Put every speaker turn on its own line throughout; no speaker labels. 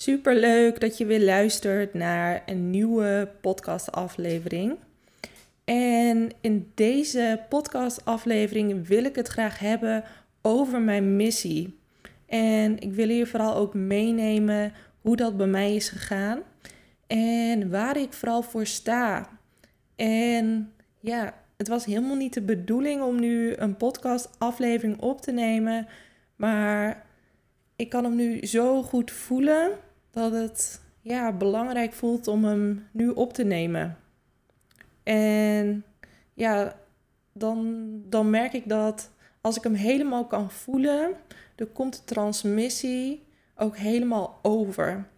Super leuk dat je weer luistert naar een nieuwe podcastaflevering. En in deze podcastaflevering wil ik het graag hebben over mijn missie. En ik wil hier vooral ook meenemen hoe dat bij mij is gegaan en waar ik vooral voor sta. En ja, het was helemaal niet de bedoeling om nu een podcastaflevering op te nemen, maar ik kan hem nu zo goed voelen dat het ja, belangrijk voelt om hem nu op te nemen. En ja, dan, dan merk ik dat als ik hem helemaal kan voelen, dan komt de transmissie ook helemaal over.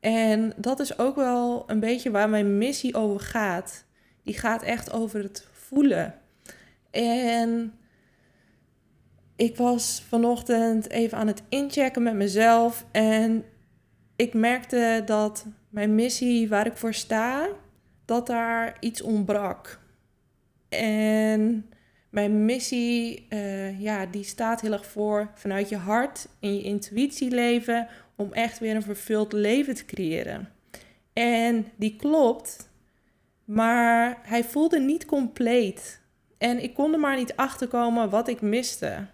En dat is ook wel een beetje waar mijn missie over gaat. Die gaat echt over het voelen. En ik was vanochtend even aan het inchecken met mezelf en ik merkte dat mijn missie waar ik voor sta, dat daar iets ontbrak. En mijn missie, uh, ja, die staat heel erg voor vanuit je hart en je intuïtie leven om echt weer een vervuld leven te creëren. En die klopt, maar hij voelde niet compleet. En ik kon er maar niet achter komen wat ik miste.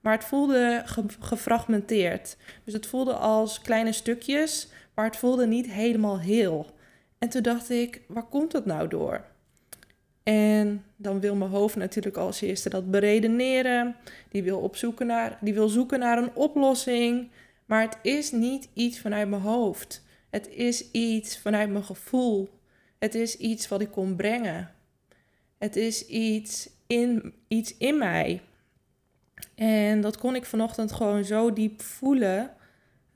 Maar het voelde gefragmenteerd. Dus het voelde als kleine stukjes, maar het voelde niet helemaal heel. En toen dacht ik, waar komt dat nou door? En dan wil mijn hoofd natuurlijk als eerste dat beredeneren. Die wil, opzoeken naar, die wil zoeken naar een oplossing. Maar het is niet iets vanuit mijn hoofd. Het is iets vanuit mijn gevoel. Het is iets wat ik kon brengen. Het is iets in, iets in mij. En dat kon ik vanochtend gewoon zo diep voelen.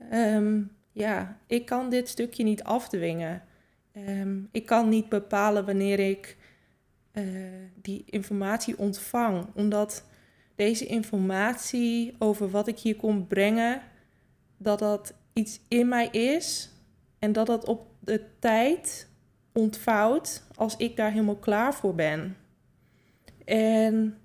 Ehm, ja, ik kan dit stukje niet afdwingen. Ehm, ik kan niet bepalen wanneer ik uh, die informatie ontvang, omdat deze informatie over wat ik hier kom brengen, dat dat iets in mij is en dat dat op de tijd ontvouwt als ik daar helemaal klaar voor ben. En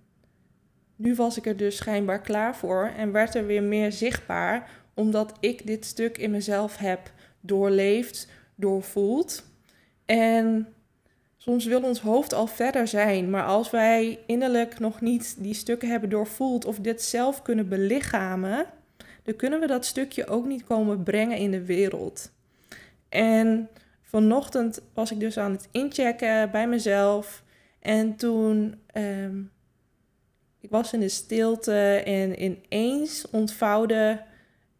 nu was ik er dus schijnbaar klaar voor en werd er weer meer zichtbaar, omdat ik dit stuk in mezelf heb doorleefd, doorvoeld. En soms wil ons hoofd al verder zijn, maar als wij innerlijk nog niet die stukken hebben doorvoeld of dit zelf kunnen belichamen, dan kunnen we dat stukje ook niet komen brengen in de wereld. En vanochtend was ik dus aan het inchecken bij mezelf en toen ehm, ik was in de stilte en ineens ontvouwde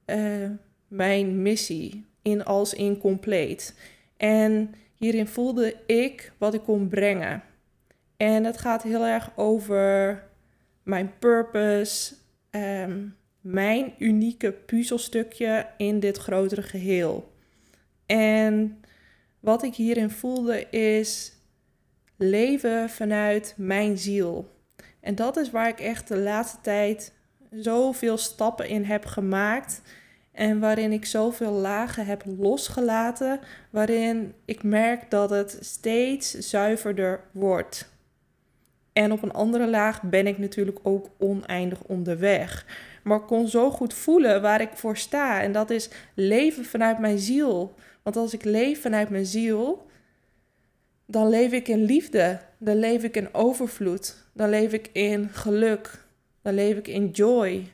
uh, mijn missie in als incompleet. En hierin voelde ik wat ik kon brengen. En het gaat heel erg over mijn purpose, um, mijn unieke puzzelstukje in dit grotere geheel. En wat ik hierin voelde is leven vanuit mijn ziel. En dat is waar ik echt de laatste tijd zoveel stappen in heb gemaakt. En waarin ik zoveel lagen heb losgelaten. Waarin ik merk dat het steeds zuiverder wordt. En op een andere laag ben ik natuurlijk ook oneindig onderweg. Maar ik kon zo goed voelen waar ik voor sta. En dat is leven vanuit mijn ziel. Want als ik leef vanuit mijn ziel, dan leef ik in liefde. Dan leef ik in overvloed. Dan leef ik in geluk. Dan leef ik in joy.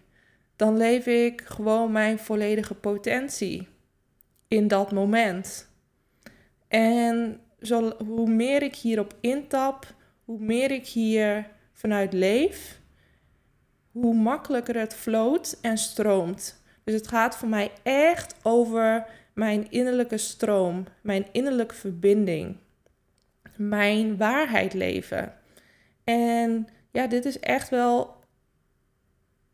Dan leef ik gewoon mijn volledige potentie in dat moment. En hoe meer ik hierop intap, hoe meer ik hier vanuit leef, hoe makkelijker het floot en stroomt. Dus het gaat voor mij echt over mijn innerlijke stroom, mijn innerlijke verbinding, mijn waarheid leven. En ja, dit is echt wel,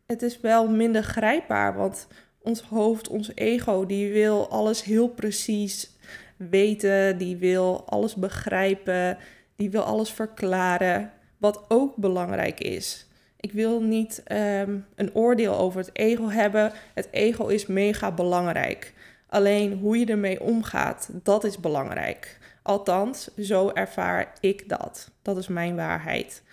het is wel minder grijpbaar, want ons hoofd, ons ego, die wil alles heel precies weten, die wil alles begrijpen, die wil alles verklaren, wat ook belangrijk is. Ik wil niet ehm, een oordeel over het ego hebben. Het ego is mega belangrijk. Alleen hoe je ermee omgaat, dat is belangrijk. Althans, zo ervaar ik dat. Dat is mijn waarheid.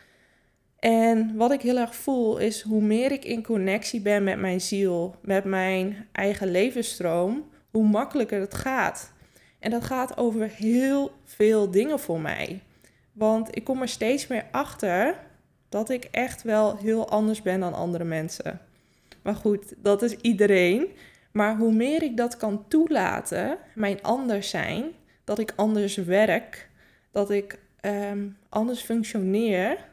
En wat ik heel erg voel is hoe meer ik in connectie ben met mijn ziel, met mijn eigen levensstroom, hoe makkelijker het gaat. En dat gaat over heel veel dingen voor mij. Want ik kom er steeds meer achter dat ik echt wel heel anders ben dan andere mensen. Maar goed, dat is iedereen. Maar hoe meer ik dat kan toelaten, mijn anders zijn, dat ik anders werk, dat ik ehm, anders functioneer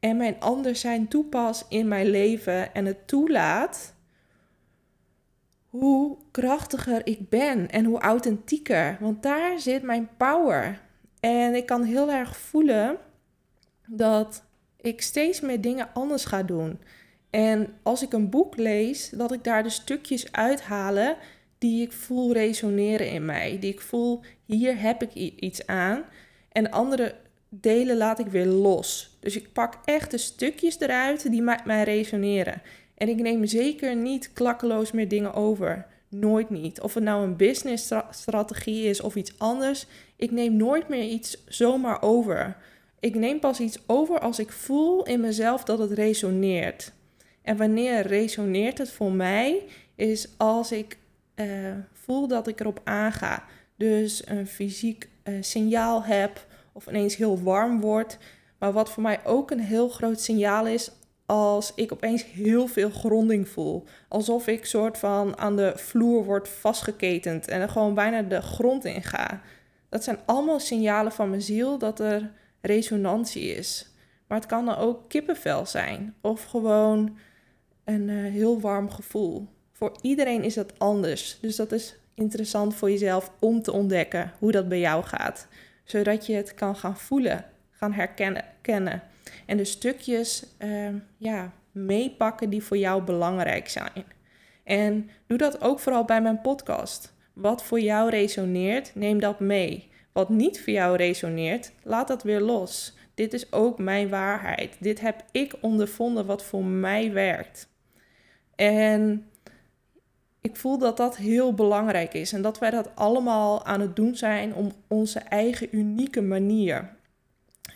en mijn anders zijn toepas in mijn leven en het toelaat, hoe krachtiger ik ben en hoe authentieker. Want daar zit mijn power. En ik kan heel erg voelen dat ik steeds meer dingen anders ga doen. En als ik een boek lees, dat ik daar de stukjes uithalen die ik voel resoneren in mij. Die ik voel, hier heb ik iets aan. En andere delen laat ik weer los. Dus ik pak echt de stukjes eruit die met mij resoneren. En ik neem zeker niet klakkeloos meer dingen over. Nooit niet. Of het nou een businessstrategie is of iets anders. Ik neem nooit meer iets zomaar over. Ik neem pas iets over als ik voel in mezelf dat het resoneert. En wanneer resoneert het voor mij, is als ik uh, voel dat ik erop aanga. Dus een fysiek uh, signaal heb of ineens heel warm wordt. Maar wat voor mij ook een heel groot signaal is als ik opeens heel veel gronding voel. Alsof ik soort van aan de vloer word vastgeketend en er gewoon bijna de grond in ga. Dat zijn allemaal signalen van mijn ziel dat er resonantie is. Maar het kan dan ook kippenvel zijn of gewoon een uh, heel warm gevoel. Voor iedereen is dat anders. Dus dat is interessant voor jezelf om te ontdekken hoe dat bij jou gaat. Zodat je het kan gaan voelen, gaan herkennen. Kennen. En de stukjes uh, ja, meepakken die voor jou belangrijk zijn. En doe dat ook vooral bij mijn podcast. Wat voor jou resoneert, neem dat mee. Wat niet voor jou resoneert, laat dat weer los. Dit is ook mijn waarheid. Dit heb ik ondervonden wat voor mij werkt. En ik voel dat dat heel belangrijk is en dat wij dat allemaal aan het doen zijn om onze eigen unieke manier.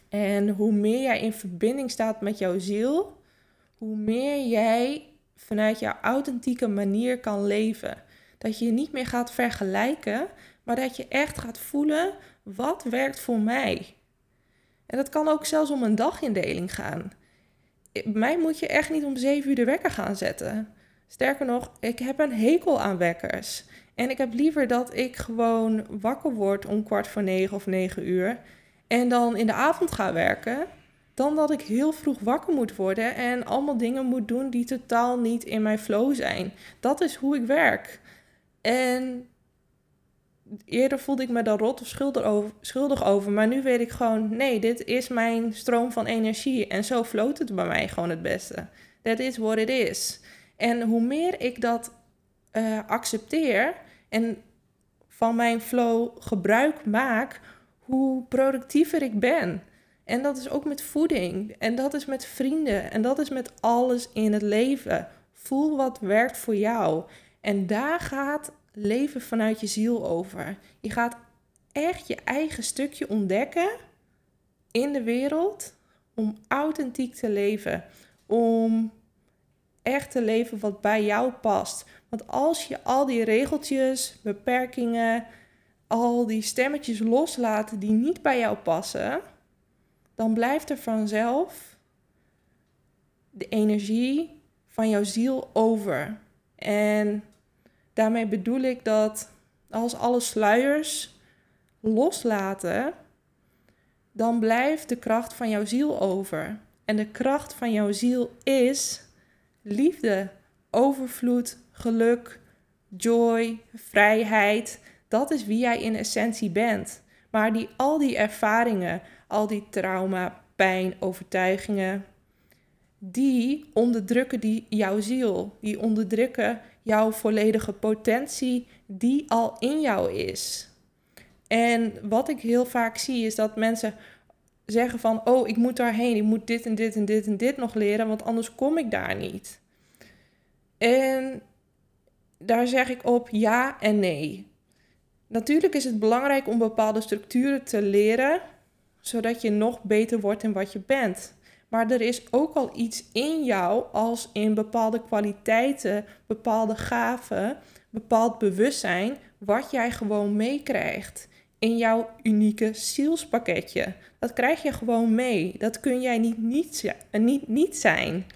En hoe meer jij in verbinding staat met jouw ziel, hoe meer jij vanuit jouw authentieke manier kan leven. Dat je niet meer gaat vergelijken, maar dat je echt gaat voelen wat werkt voor mij. En dat kan ook zelfs om een dagindeling gaan. Mij moet je echt niet om zeven uur de wekker gaan zetten. Sterker nog, ik heb een hekel aan wekkers. En ik heb liever dat ik gewoon wakker word om kwart voor negen of negen uur. En dan in de avond ga werken. Dan dat ik heel vroeg wakker moet worden en allemaal dingen moet doen die totaal niet in mijn flow zijn. Dat is hoe ik werk. En eerder voelde ik me daar rot of schuldig over, schuldig over. Maar nu weet ik gewoon, nee, dit is mijn stroom van energie. En zo floot het bij mij gewoon het beste. That is what it is. En hoe meer ik dat uh, accepteer en van mijn flow gebruik maak, hoe productiever ik ben. En dat is ook met voeding. En dat is met vrienden. En dat is met alles in het leven. Voel wat werkt voor jou. En daar gaat leven vanuit je ziel over. Je gaat echt je eigen stukje ontdekken in de wereld om authentiek te leven. Om echt te leven wat bij jou past. Want als je al die regeltjes, beperkingen, al die stemmetjes loslaat die niet bij jou passen, dan blijft er vanzelf de energie van jouw ziel over. En daarmee bedoel ik dat als alle sluiers loslaten, dan blijft de kracht van jouw ziel over. En de kracht van jouw ziel is liefde, overvloed, geluk, joy, vrijheid. Dat is wie jij in essentie bent. Maar die, al die ervaringen, al die trauma, pijn, overtuigingen, die onderdrukken die jouw ziel. Die onderdrukken jouw volledige potentie die al in jou is. En wat ik heel vaak zie is dat mensen zeggen van, oh, ik moet daarheen, ik moet dit en dit en dit en dit nog leren, want anders kom ik daar niet. En daar zeg ik op ja en nee. Natuurlijk is het belangrijk om bepaalde structuren te leren, zodat je nog beter wordt in wat je bent. Maar er is ook al iets in jou als in bepaalde kwaliteiten, bepaalde gaven, bepaald bewustzijn, wat jij gewoon meekrijgt in jouw unieke zielspakketje. Dat krijg je gewoon mee. Dat kun jij niet niet, niet niet zijn.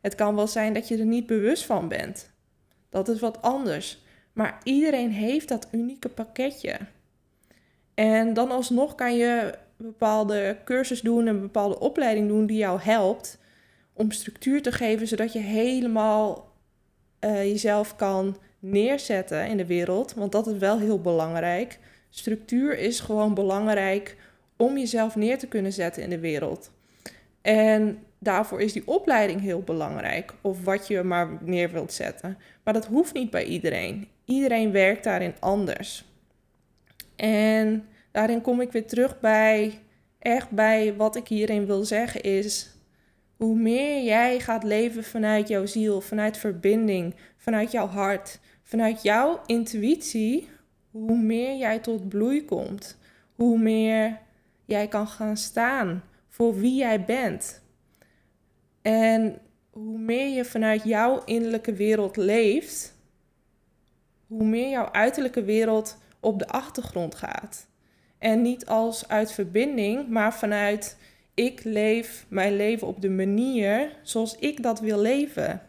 Het kan wel zijn dat je er niet bewust van bent. Dat is wat anders. Maar iedereen heeft dat unieke pakketje. En dan alsnog kan je bepaalde cursus doen, een bepaalde opleiding doen die jou helpt om structuur te geven, zodat je helemaal uh, jezelf kan neerzetten in de wereld. Want dat is wel heel belangrijk. Structuur is gewoon belangrijk om jezelf neer te kunnen zetten in de wereld. En daarvoor is die opleiding heel belangrijk. Of wat je maar neer wilt zetten. Maar dat hoeft niet bij iedereen. Iedereen werkt daarin anders. En daarin kom ik weer terug bij, echt bij wat ik hierin wil zeggen is, hoe meer jij gaat leven vanuit jouw ziel, vanuit verbinding, vanuit jouw hart, vanuit jouw intuïtie, hoe meer jij tot bloei komt, hoe meer jij kan gaan staan voor wie jij bent. En hoe meer je vanuit jouw innerlijke wereld leeft, hoe meer jouw uiterlijke wereld op de achtergrond gaat. En niet als uit verbinding, maar vanuit ik leef mijn leven op de manier zoals ik dat wil leven.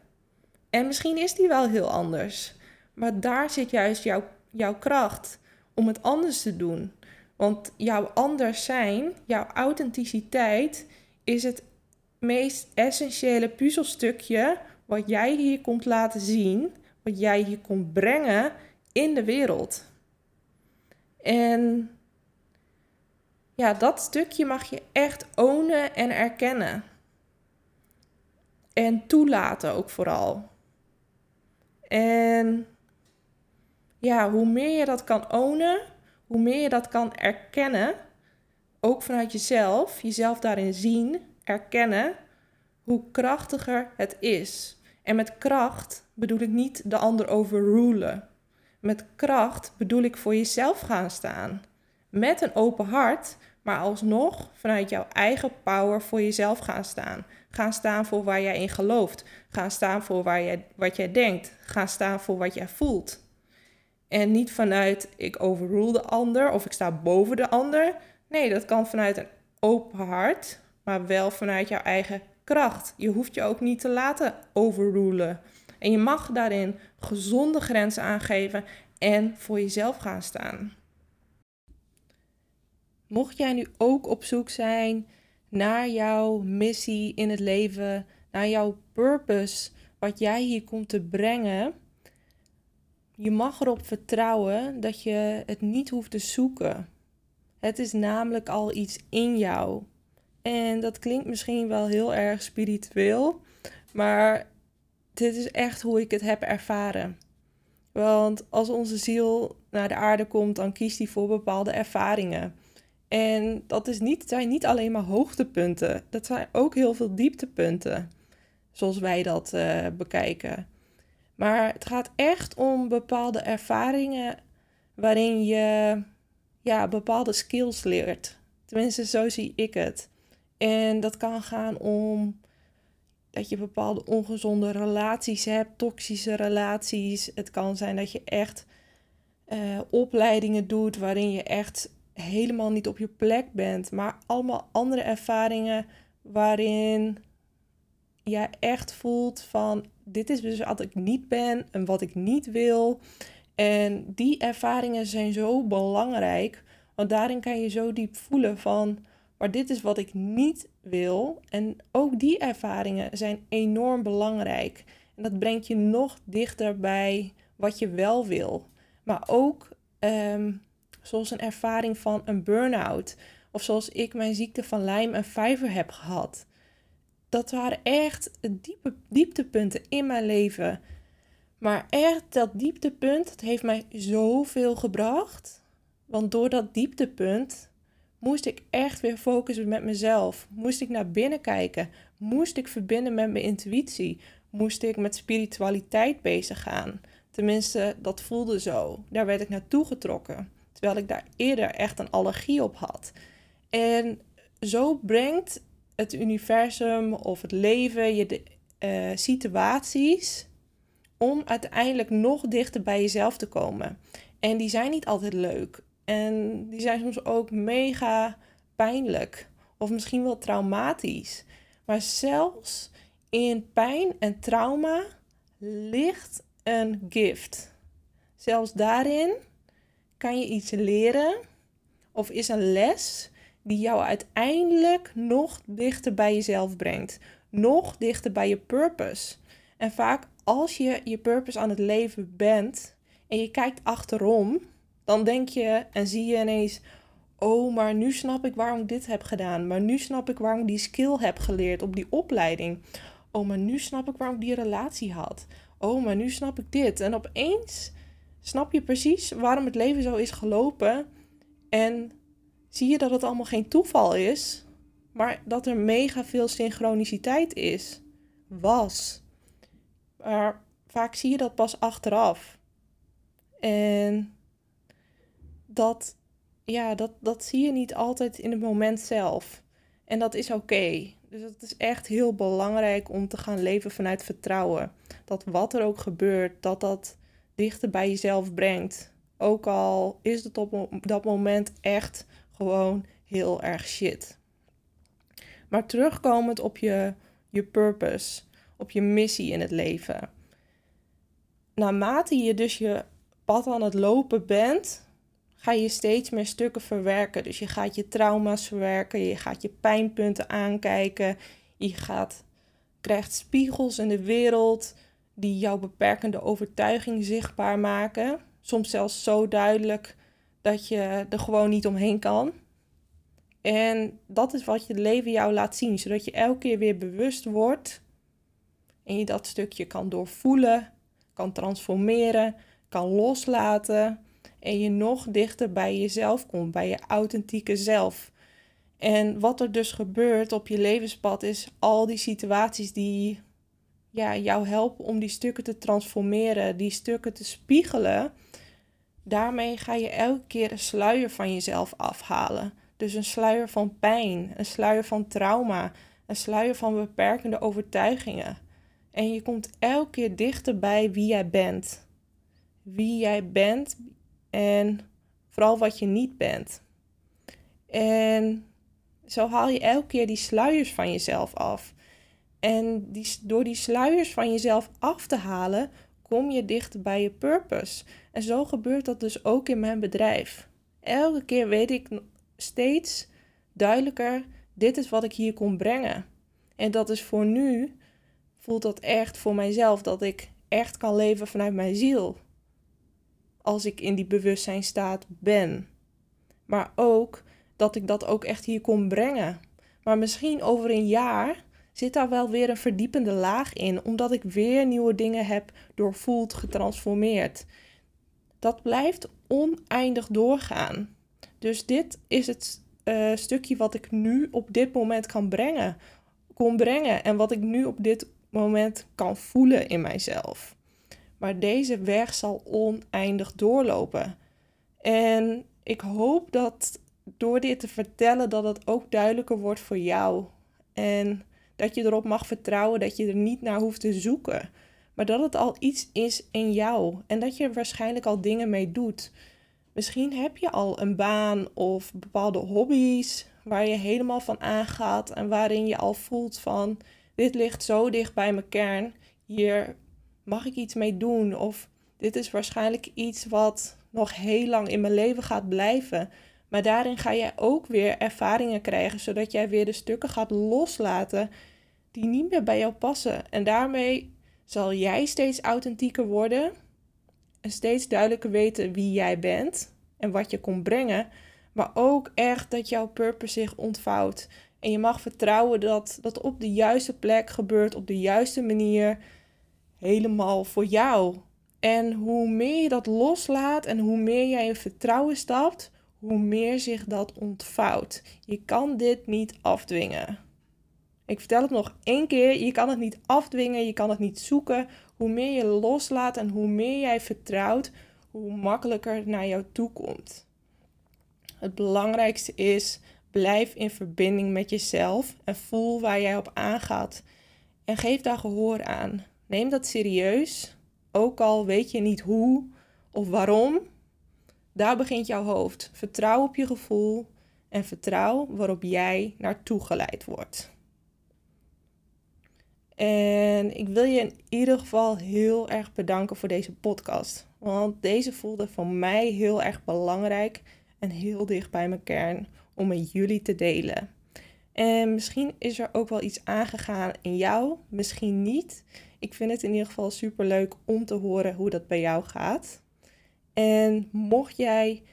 En misschien is die wel heel anders. Maar daar zit juist jouw, jouw kracht om het anders te doen. Want jouw anders zijn, jouw authenticiteit, is het meest essentiële puzzelstukje wat jij hier komt laten zien, wat jij hier komt brengen in de wereld. En ja, dat stukje mag je echt ownen en erkennen. En toelaten ook vooral. En ja, hoe meer je dat kan ownen, hoe meer je dat kan erkennen, ook vanuit jezelf, jezelf daarin zien, erkennen, hoe krachtiger het is. En met kracht bedoel ik niet de ander overrulen. Met kracht bedoel ik voor jezelf gaan staan. Met een open hart, maar alsnog vanuit jouw eigen power voor jezelf gaan staan. Gaan staan voor waar jij in gelooft. Gaan staan voor waar jij, wat jij denkt. Gaan staan voor wat jij voelt. En niet vanuit ik overrule de ander of ik sta boven de ander. Nee, dat kan vanuit een open hart, maar wel vanuit jouw eigen kracht. Je hoeft je ook niet te laten overrulen. En je mag daarin gezonde grenzen aangeven en voor jezelf gaan staan. Mocht jij nu ook op zoek zijn naar jouw missie in het leven, naar jouw purpose, wat jij hier komt te brengen, je mag erop vertrouwen dat je het niet hoeft te zoeken. Het is namelijk al iets in jou. En dat klinkt misschien wel heel erg spiritueel, maar dit is echt hoe ik het heb ervaren. Want als onze ziel naar de aarde komt, dan kiest hij voor bepaalde ervaringen. En dat is niet, zijn niet alleen maar hoogtepunten, dat zijn ook heel veel dieptepunten, zoals wij dat uh, bekijken. Maar het gaat echt om bepaalde ervaringen waarin je ja, bepaalde skills leert. Tenminste, zo zie ik het. En dat kan gaan om dat je bepaalde ongezonde relaties hebt, toxische relaties. Het kan zijn dat je echt uh, opleidingen doet waarin je echt helemaal niet op je plek bent, maar allemaal andere ervaringen waarin jij echt voelt van dit is dus wat ik niet ben en wat ik niet wil. En die ervaringen zijn zo belangrijk, want daarin kan je zo diep voelen van, maar dit is wat ik niet wil. En ook die ervaringen zijn enorm belangrijk. En dat brengt je nog dichter bij wat je wel wil. Maar ook ehm, zoals een ervaring van een burn-out. Of zoals ik mijn ziekte van Lyme en vijver heb gehad dat waren echt diepe, dieptepunten in mijn leven. Maar echt, dat dieptepunt, heeft mij zoveel gebracht. Want door dat dieptepunt moest ik echt weer focussen met mezelf. Moest ik naar binnen kijken. Moest ik verbinden met mijn intuïtie. Moest ik met spiritualiteit bezig gaan. Tenminste, dat voelde zo. Daar werd ik naartoe getrokken. Terwijl ik daar eerder echt een allergie op had. En zo brengt het universum of het leven je de uh, situaties om uiteindelijk nog dichter bij jezelf te komen. En die zijn niet altijd leuk. En die zijn soms ook mega pijnlijk. Of misschien wel traumatisch. Maar zelfs in pijn en trauma ligt een gift. Zelfs daarin kan je iets leren of is een les die jou uiteindelijk nog dichter bij jezelf brengt. Nog dichter bij je purpose. En vaak als je je purpose aan het leven bent en je kijkt achterom, dan denk je en zie je ineens: Oh, maar nu snap ik waarom ik dit heb gedaan. Maar nu snap ik waarom ik die skill heb geleerd op die opleiding. Oh, maar nu snap ik waarom ik die relatie had. Oh, maar nu snap ik dit. En opeens snap je precies waarom het leven zo is gelopen. En zie je dat het allemaal geen toeval is, maar dat er mega veel synchroniciteit is. Was. Maar vaak zie je dat pas achteraf. En dat, ja, dat, dat zie je niet altijd in het moment zelf. En dat is oké. Dus het is echt heel belangrijk om te gaan leven vanuit vertrouwen. Dat wat er ook gebeurt, dat dat dichter bij jezelf brengt. Ook al is het op dat moment echt gewoon heel erg shit. Maar terugkomend op je, je purpose, op je missie in het leven. Naarmate je dus je pad aan het lopen bent, ga je steeds meer stukken verwerken. Dus je gaat je trauma's verwerken, je gaat je pijnpunten aankijken, je gaat, krijgt spiegels in de wereld die jouw beperkende overtuiging zichtbaar maken. Soms zelfs zo duidelijk dat je er gewoon niet omheen kan. En dat is wat je leven jou laat zien, zodat je elke keer weer bewust wordt en je dat stukje kan doorvoelen, kan transformeren, kan loslaten en je nog dichter bij jezelf komt, bij je authentieke zelf. En wat er dus gebeurt op je levenspad is al die situaties die ja, jou helpen om die stukken te transformeren, die stukken te spiegelen. Daarmee ga je elke keer een sluier van jezelf afhalen. Dus een sluier van pijn, een sluier van trauma, een sluier van beperkende overtuigingen. En je komt elke keer dichter bij wie jij bent. Wie jij bent en vooral wat je niet bent. En zo haal je elke keer die sluiers van jezelf af. En die, door die sluiers van jezelf af te halen, kom je dichter bij je purpose. En zo gebeurt dat dus ook in mijn bedrijf. Elke keer weet ik steeds duidelijker: dit is wat ik hier kon brengen. En dat is voor nu, voelt dat echt voor mijzelf dat ik echt kan leven vanuit mijn ziel. Als ik in die bewustzijnstaat ben. Maar ook dat ik dat ook echt hier kon brengen. Maar misschien over een jaar zit daar wel weer een verdiepende laag in, omdat ik weer nieuwe dingen heb doorvoeld, getransformeerd. Dat blijft oneindig doorgaan. Dus dit is het uh, stukje wat ik nu op dit moment kan brengen, kon brengen en wat ik nu op dit moment kan voelen in mijzelf. Maar deze weg zal oneindig doorlopen. En ik hoop dat door dit te vertellen dat het ook duidelijker wordt voor jou. En dat je erop mag vertrouwen dat je er niet naar hoeft te zoeken. Maar dat het al iets is in jou. En dat je er waarschijnlijk al dingen mee doet. Misschien heb je al een baan of bepaalde hobby's waar je helemaal van aangaat. En waarin je al voelt van dit ligt zo dicht bij mijn kern. Hier mag ik iets mee doen. Of dit is waarschijnlijk iets wat nog heel lang in mijn leven gaat blijven. Maar daarin ga jij ook weer ervaringen krijgen, zodat jij weer de stukken gaat loslaten die niet meer bij jou passen. En daarmee zal jij steeds authentieker worden en steeds duidelijker weten wie jij bent en wat je komt brengen. Maar ook echt dat jouw purpose zich ontvouwt En je mag vertrouwen dat dat op de juiste plek gebeurt, op de juiste manier, helemaal voor jou. En hoe meer je dat loslaat en hoe meer jij in vertrouwen stapt, hoe meer zich dat ontvouwt. Je kan dit niet afdwingen. Ik vertel het nog één keer: je kan het niet afdwingen, je kan het niet zoeken. Hoe meer je loslaat en hoe meer jij vertrouwt, hoe makkelijker het naar jou toe komt. Het belangrijkste is: blijf in verbinding met jezelf en voel waar jij op aangaat. En geef daar gehoor aan. Neem dat serieus, ook al weet je niet hoe of waarom. Daar begint jouw hoofd. Vertrouw op je gevoel en vertrouw waarop jij naartoe geleid wordt. En ik wil je in ieder geval heel erg bedanken voor deze podcast. Want deze voelde voor mij heel erg belangrijk en heel dicht bij mijn kern om met jullie te delen. En misschien is er ook wel iets aangegaan in jou, misschien niet. Ik vind het in ieder geval super leuk om te horen hoe dat bij jou gaat. En mocht jij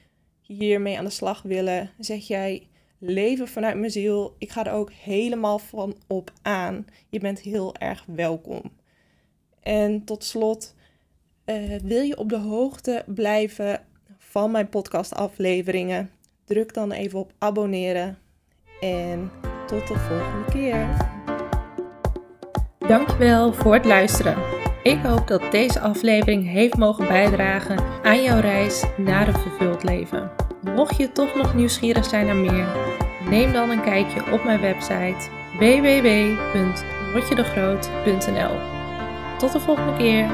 hiermee aan de slag willen, zeg jij leven vanuit mijn ziel. Ik ga er ook helemaal van op aan. Je bent heel erg welkom. En tot slot, uh, wil je op de hoogte blijven van mijn podcastafleveringen? Druk dan even op abonneren. En tot de volgende keer. Dankjewel voor het luisteren. Ik hoop dat deze aflevering heeft mogen bijdragen aan jouw reis naar een vervuld leven. Mocht je toch nog nieuwsgierig zijn naar meer, neem dan een kijkje op mijn website www.rotjedegroot.nl. Tot de volgende keer.